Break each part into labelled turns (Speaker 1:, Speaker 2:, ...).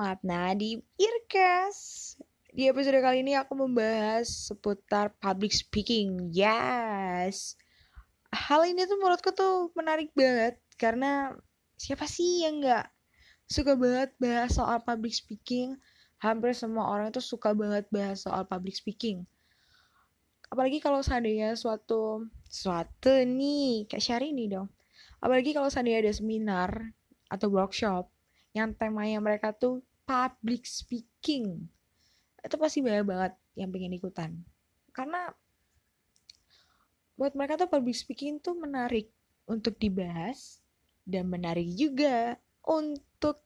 Speaker 1: lagi sama Atna di Earcast. Di episode kali ini aku membahas seputar public speaking. Yes. Hal ini tuh menurutku tuh menarik banget karena siapa sih yang nggak suka banget bahas soal public speaking? Hampir semua orang tuh suka banget bahas soal public speaking. Apalagi kalau seandainya suatu suatu nih kayak Syahrini dong. Apalagi kalau seandainya ada seminar atau workshop yang temanya mereka tuh public speaking. Itu pasti banyak banget yang pengen ikutan. Karena buat mereka tuh public speaking tuh menarik untuk dibahas dan menarik juga untuk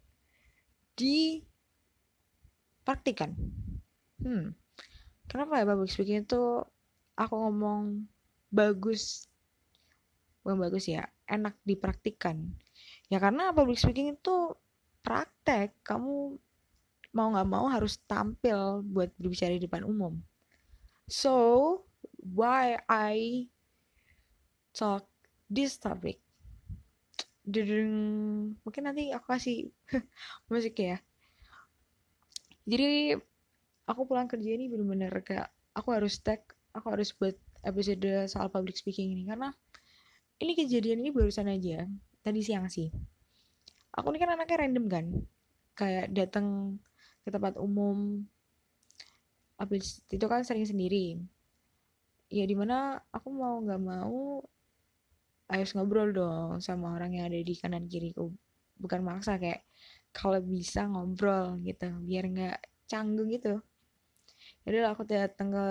Speaker 1: dipraktikan. Hmm kenapa ya public speaking itu aku ngomong bagus? Bukan bagus ya enak dipraktikan. Ya karena public speaking itu praktek kamu mau nggak mau harus tampil buat berbicara di depan umum. So why I talk this topic? Dedeng, mungkin nanti aku kasih musik ya. Jadi aku pulang kerja ini bener-bener kayak aku harus tag aku harus buat episode soal public speaking ini. Karena ini kejadian ini barusan aja tadi siang sih. Aku ini kan anaknya random kan kayak datang ke tempat umum. Habis itu? Kan sering sendiri. Ya di mana aku mau nggak mau harus ngobrol dong sama orang yang ada di kanan kiriku. Bukan maksa kayak kalau bisa ngobrol gitu biar nggak canggung gitu. Jadi aku datang ke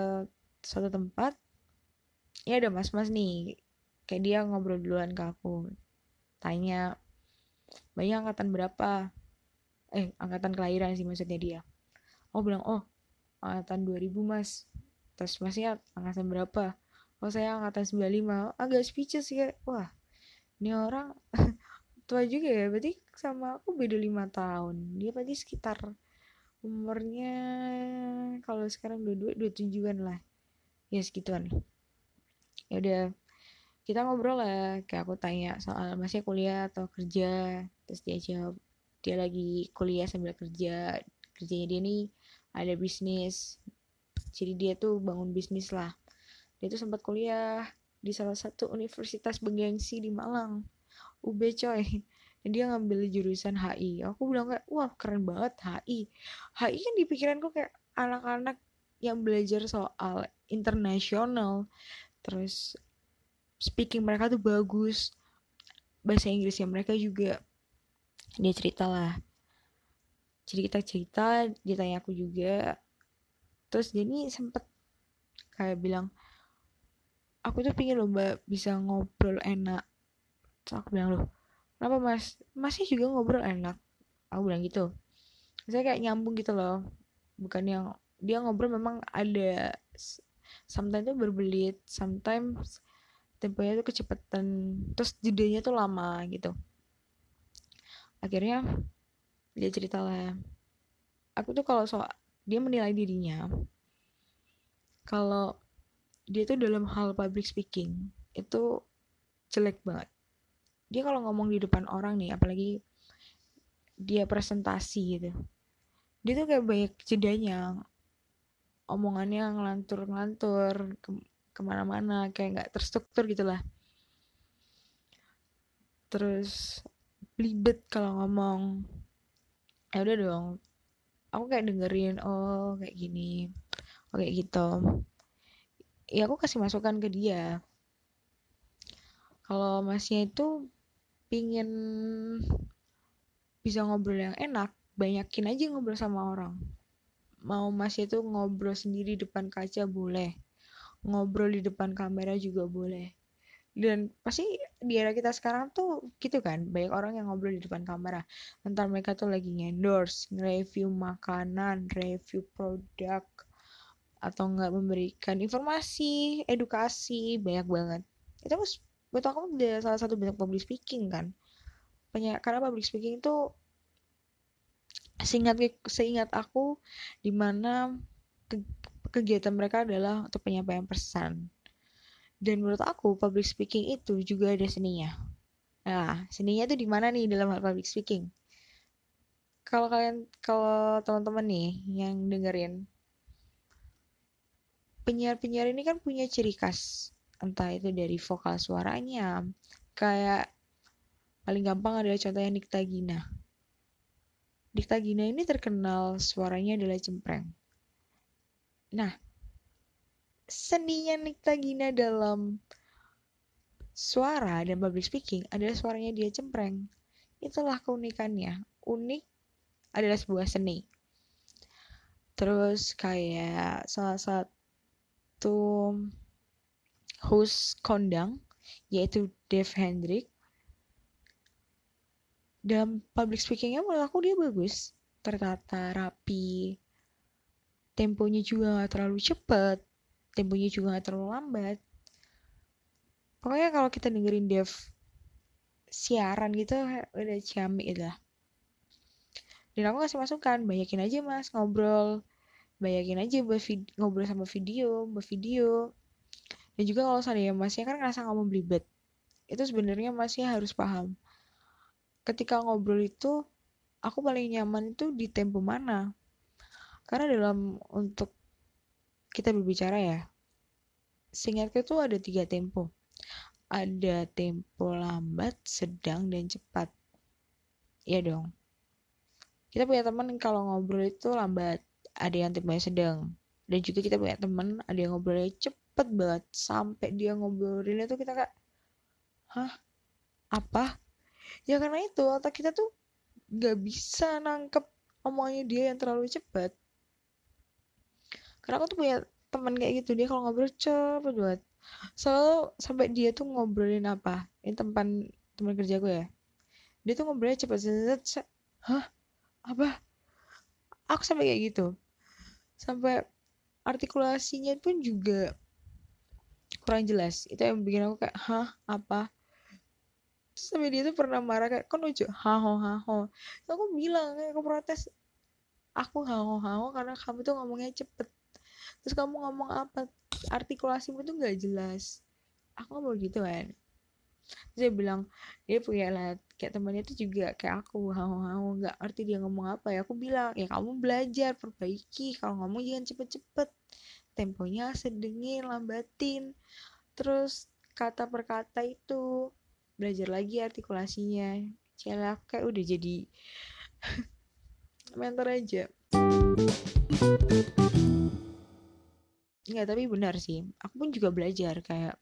Speaker 1: suatu tempat. Ya ada mas-mas nih. Kayak dia ngobrol duluan ke aku. Tanya banyak angkatan berapa eh angkatan kelahiran sih maksudnya dia. Oh bilang oh angkatan 2000 mas. Terus masnya angkatan berapa? Oh saya angkatan 95 agak speechless ya wah ini orang tua juga ya berarti sama aku beda lima tahun. Dia berarti sekitar umurnya kalau sekarang dua dua dua tujuan lah. Ya segituan. Ya udah kita ngobrol lah. Kayak aku tanya soal masih kuliah atau kerja terus dia jawab dia lagi kuliah sambil kerja kerjanya dia nih ada bisnis. Jadi dia tuh bangun bisnis lah. Dia tuh sempat kuliah di salah satu universitas bergengsi di Malang UB coy. Dan dia ngambil jurusan HI aku bilang kayak wah keren banget HI HI kan di pikiranku kayak anak-anak yang belajar soal internasional. Terus speaking mereka tuh bagus. Bahasa Inggrisnya mereka juga dia cerita lah. Jadi kita cerita dia tanya aku juga. Terus jadi sempet kayak bilang aku tuh pingin loh mbak bisa ngobrol enak. Terus aku bilang loh kenapa mas? Masih juga ngobrol enak. Aku bilang gitu. Saya kayak nyambung gitu loh. Bukan yang dia ngobrol memang ada sometimes tuh berbelit sometimes temponya tuh kecepatan terus jedanya tuh lama gitu akhirnya dia cerita lah. Aku tuh kalau soal dia menilai dirinya. Kalau dia tuh dalam hal public speaking itu jelek banget. Dia kalau ngomong di depan orang nih apalagi dia presentasi gitu dia tuh kayak banyak jedanya. Omongannya ngelantur-ngelantur ke mana-mana kayak nggak terstruktur gitulah terus libet kalau ngomong. Ya udah dong. Aku kayak dengerin oh kayak gini. Oh kayak gitu. Ya aku kasih masukan ke dia. Kalau masnya itu pingin bisa ngobrol yang enak banyakin aja ngobrol sama orang. Mau masnya itu ngobrol sendiri depan kaca boleh. Ngobrol di depan kamera juga boleh dan pasti di era kita sekarang tuh gitu kan banyak orang yang ngobrol di depan kamera. Entar mereka tuh lagi endorse review makanan review produk atau enggak memberikan informasi edukasi banyak banget. Itu buat aku udah salah satu bentuk public speaking kan. Banyak karena public speaking itu seingat seingat aku di mana kegiatan mereka adalah untuk penyampaian pesan. Dan menurut aku public speaking itu juga ada seninya. Nah, seninya itu di mana nih dalam hal public speaking? kalau kalian kalau teman-teman nih yang dengerin penyiar-penyiar ini kan punya ciri khas entah itu dari vokal suaranya kayak paling gampang adalah contohnya Nikta Gina Nikta Gina ini terkenal suaranya adalah cempreng nah seninya Nikta Gina dalam suara dan public speaking adalah suaranya dia cempreng. Itulah keunikannya. Unik adalah sebuah seni. Terus kayak salah satu host kondang yaitu Dave Hendrik dalam public speakingnya menurut aku dia bagus. Tertata rapi temponya juga gak terlalu cepet temponya juga gak terlalu lambat. Pokoknya kalau kita dengerin Dev siaran gitu udah ciamik gitu lah. Dan aku kasih masukan banyakin aja mas ngobrol. Bayangin aja buat ngobrol sama video buat video. Dan juga kalau saya masnya kan ngerasa kamu belibet itu sebenarnya masnya harus paham. Ketika ngobrol itu aku paling nyaman itu di tempo mana? Karena dalam untuk kita berbicara ya. Singkatnya itu ada tiga tempo. Ada tempo lambat sedang dan cepat. Ya dong. Kita punya teman kalau ngobrol itu lambat ada yang tipenya sedang. Dan juga kita punya temen ada yang ngobrolnya cepet banget. Sampai dia ngobrolin itu kita kayak hah? Apa? Ya karena itu otak kita tuh nggak bisa nangkep omongannya dia yang terlalu cepet karena aku tuh punya teman kayak gitu dia kalau ngobrol cepet banget. Selalu sampai dia tuh ngobrolin apa? Ini teman teman kerja gue ya. Dia tuh ngobrolnya cepet hah? Apa? Aku sampai kayak gitu. Sampai artikulasinya pun juga kurang jelas. Itu yang bikin aku kayak hah? Apa? Sampai dia tuh pernah marah kayak kok lucu? Haho haho. Terus aku bilang kayak aku protes. Aku haho haho karena kamu tuh ngomongnya cepet terus kamu ngomong apa? Artikulasimu tuh nggak jelas. Aku ngomong gitu kan. Terus dia bilang dia punya lah kayak temannya itu juga kayak aku hau-hau nggak ngerti dia ngomong apa. Ya aku bilang ya kamu belajar perbaiki. Kalau ngomong jangan cepet-cepet. Temponya sedengin lambatin. Terus kata per kata itu belajar lagi artikulasinya. Cila kayak udah jadi mentor aja Enggak, tapi benar sih. Aku pun juga belajar kayak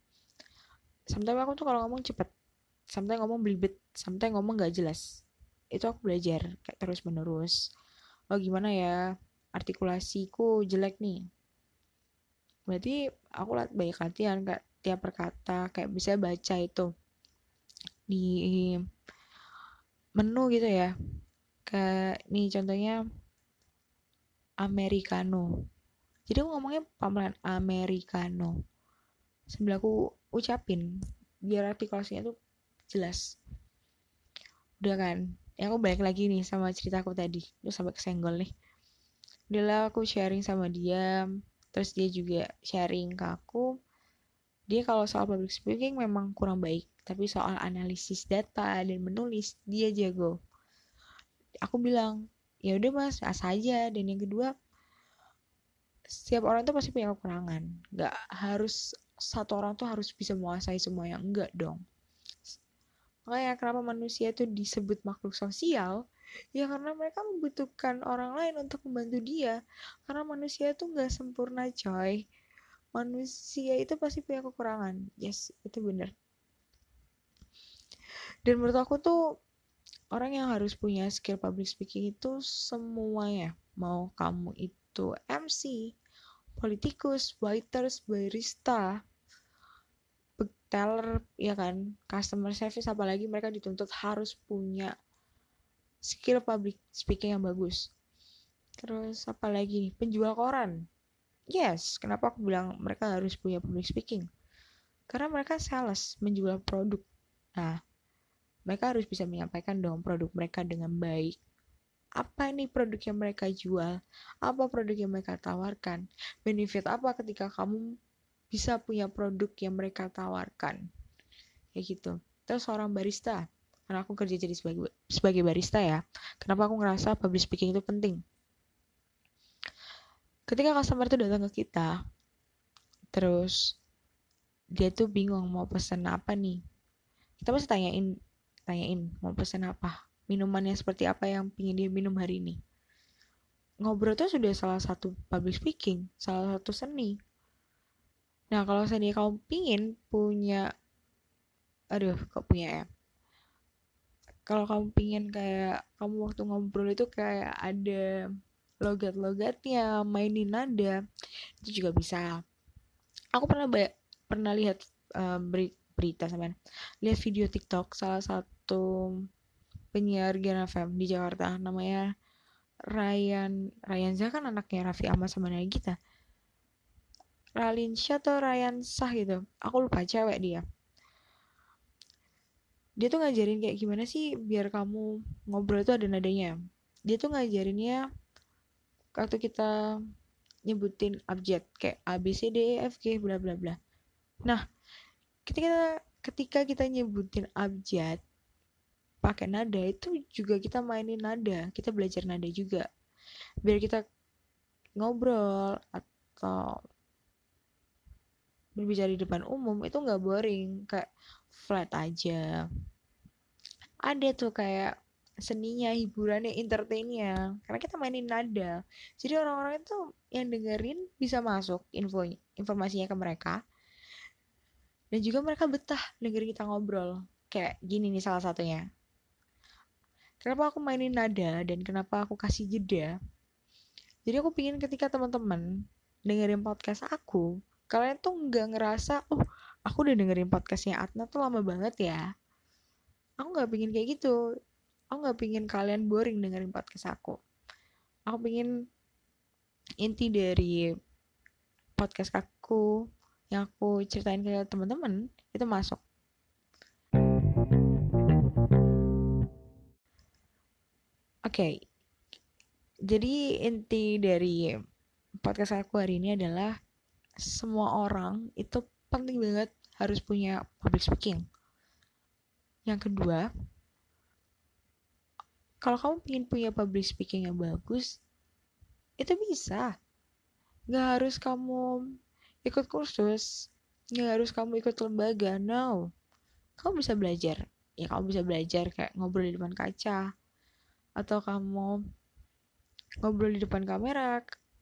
Speaker 1: sometimes aku tuh kalau ngomong cepet sometimes ngomong belibet sometimes ngomong gak jelas. Itu aku belajar kayak terus menerus oh gimana ya artikulasiku jelek nih. Berarti aku banyak latihan kayak tiap perkata kayak bisa baca itu di menu gitu ya. Kayak nih contohnya americano jadi aku ngomongnya pelan americano. Sambil aku ucapin biar artikulasinya tuh jelas. Udah kan? Ya aku balik lagi nih sama ceritaku tadi. Terus sampai kesenggol nih. Udah aku sharing sama dia. Terus dia juga sharing ke aku. Dia kalau soal public speaking memang kurang baik. Tapi soal analisis data dan menulis dia jago. Aku bilang ya udah mas asa aja. Dan yang kedua setiap orang tuh pasti punya kekurangan. Nggak harus satu orang tuh harus bisa menguasai semua yang enggak dong. Makanya kenapa manusia itu disebut makhluk sosial? Ya karena mereka membutuhkan orang lain untuk membantu dia. Karena manusia itu nggak sempurna coy. Manusia itu pasti punya kekurangan. Yes itu benar dan menurut aku tuh orang yang harus punya skill public speaking itu semuanya. Mau kamu itu MC politikus waiters barista teller ya kan customer service apalagi mereka dituntut harus punya skill public speaking yang bagus. Terus apalagi nih penjual koran. Yes kenapa aku bilang mereka harus punya public speaking? Karena mereka sales menjual produk. Nah mereka harus bisa menyampaikan dong produk mereka dengan baik apa ini produk yang mereka jual? Apa produk yang mereka tawarkan? Benefit apa ketika kamu bisa punya produk yang mereka tawarkan? Kayak gitu. Terus seorang barista. Karena aku kerja jadi sebagai sebagai barista ya. Kenapa aku ngerasa public speaking itu penting? Ketika customer itu datang ke kita terus dia tuh bingung mau pesen apa nih? Kita pasti tanyain tanyain mau pesen apa minumannya seperti apa yang pingin dia minum hari ini. Ngobrol itu sudah salah satu public speaking salah satu seni. Nah kalau seni kamu pingin punya aduh kok punya ya? Kalau kamu pingin kayak kamu waktu ngobrol itu kayak ada logat-logatnya mainin nada itu juga bisa. Aku pernah pernah lihat uh, beri, berita sama lihat video TikTok salah satu penyiar Gen FM di Jakarta namanya Ryan Ryan Zah kan anaknya Raffi Ahmad sama Nagita. Ralin Syah atau Ryan Sah gitu. Aku lupa cewek dia. Dia tuh ngajarin kayak gimana sih biar kamu ngobrol itu ada nadanya. Dia tuh ngajarinnya waktu kita nyebutin abjad kayak A B C D E F G bla bla bla. Nah ketika ketika kita nyebutin abjad pakai nada itu juga kita mainin nada kita belajar nada juga biar kita ngobrol atau berbicara di depan umum itu nggak boring kayak flat aja ada tuh kayak seninya, hiburannya, entertainnya. Karena kita mainin nada. Jadi orang-orang itu yang dengerin bisa masuk info informasinya ke mereka. Dan juga mereka betah dengerin kita ngobrol. Kayak gini nih salah satunya. Kenapa aku mainin nada dan kenapa aku kasih jeda? Jadi aku pingin ketika teman-teman dengerin podcast aku, kalian tuh nggak ngerasa, oh aku udah dengerin podcastnya Atna tuh lama banget ya. Aku nggak pingin kayak gitu. Aku nggak pingin kalian boring dengerin podcast aku. Aku pingin inti dari podcast aku yang aku ceritain ke teman-teman itu masuk okay. jadi inti dari podcast aku hari ini adalah semua orang itu penting banget harus punya public speaking. Yang kedua, kalau kamu ingin punya public speaking yang bagus, itu bisa. Gak harus kamu ikut kursus, gak harus kamu ikut lembaga, no. Kamu bisa belajar. Ya kamu bisa belajar kayak ngobrol di depan kaca. Atau kamu ngobrol di depan kamera.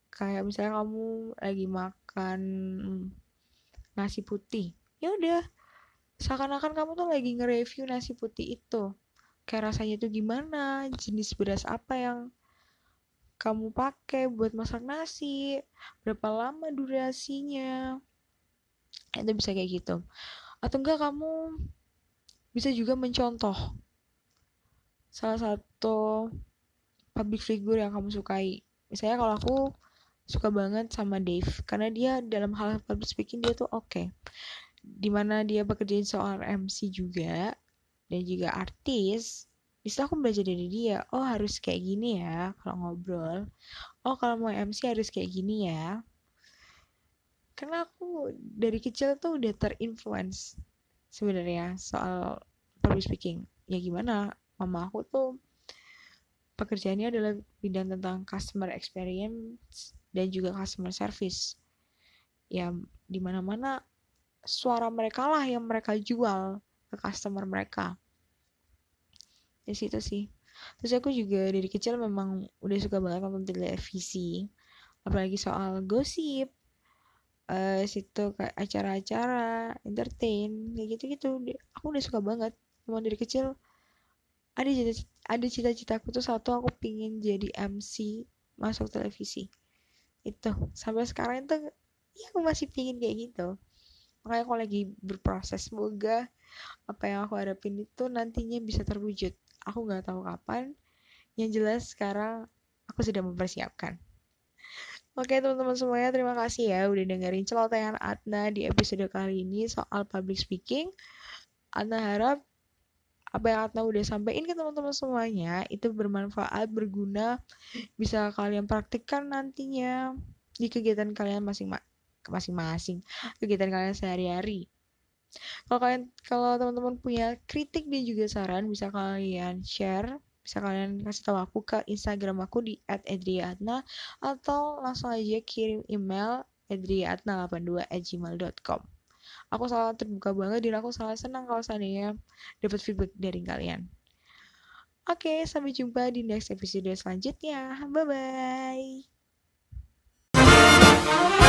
Speaker 1: Kayak misalnya kamu lagi makan nasi putih. Ya udah, seakan-akan kamu tuh lagi nge-review nasi putih itu kayak rasanya tuh gimana jenis beras apa yang kamu pakai buat masak nasi berapa lama durasinya itu bisa kayak gitu atau enggak kamu bisa juga mencontoh salah satu public figure yang kamu sukai. Misalnya kalau aku suka banget sama Dave karena dia dalam hal public speaking dia tuh oke. Okay di mana dia bekerja soal MC juga dan juga artis bisa aku belajar dari dia. Oh harus kayak gini ya kalau ngobrol. Oh kalau mau MC harus kayak gini ya. Karena aku dari kecil tuh udah terinfluence sebenarnya soal public speaking. Ya gimana mama aku tuh pekerjaannya adalah bidang tentang customer experience dan juga customer service. Ya di mana-mana suara mereka lah yang mereka jual ke customer mereka. Di situ sih. Terus aku juga dari kecil memang udah suka banget nonton televisi apalagi soal gosip uh, situ acara-acara entertain kayak gitu-gitu. Aku udah suka banget. Memang dari kecil ada cita ada cita-citaku tuh satu aku pingin jadi MC masuk televisi. Itu. Sampai sekarang itu ya aku masih pingin kayak gitu. Makanya aku lagi berproses semoga apa yang aku harapin itu nantinya bisa terwujud. Aku nggak tahu kapan. Yang jelas sekarang aku sudah mempersiapkan. Oke teman-teman semuanya terima kasih ya udah dengerin celotehan Atna di episode kali ini soal public speaking. Atna harap apa yang Atna udah sampaikan ke teman-teman semuanya itu bermanfaat, berguna, bisa kalian praktikkan nantinya di kegiatan kalian masing-masing kegiatan kalian sehari-hari. Kalau kalian kalau teman-teman punya kritik dan juga saran bisa kalian share bisa kalian kasih tahu aku ke Instagram aku di @edriatna atau langsung aja kirim email edriatna82@gmail.com aku sangat terbuka banget dan aku sangat senang kalau seandainya dapat feedback dari kalian Oke, sampai jumpa di next episode selanjutnya. Bye bye.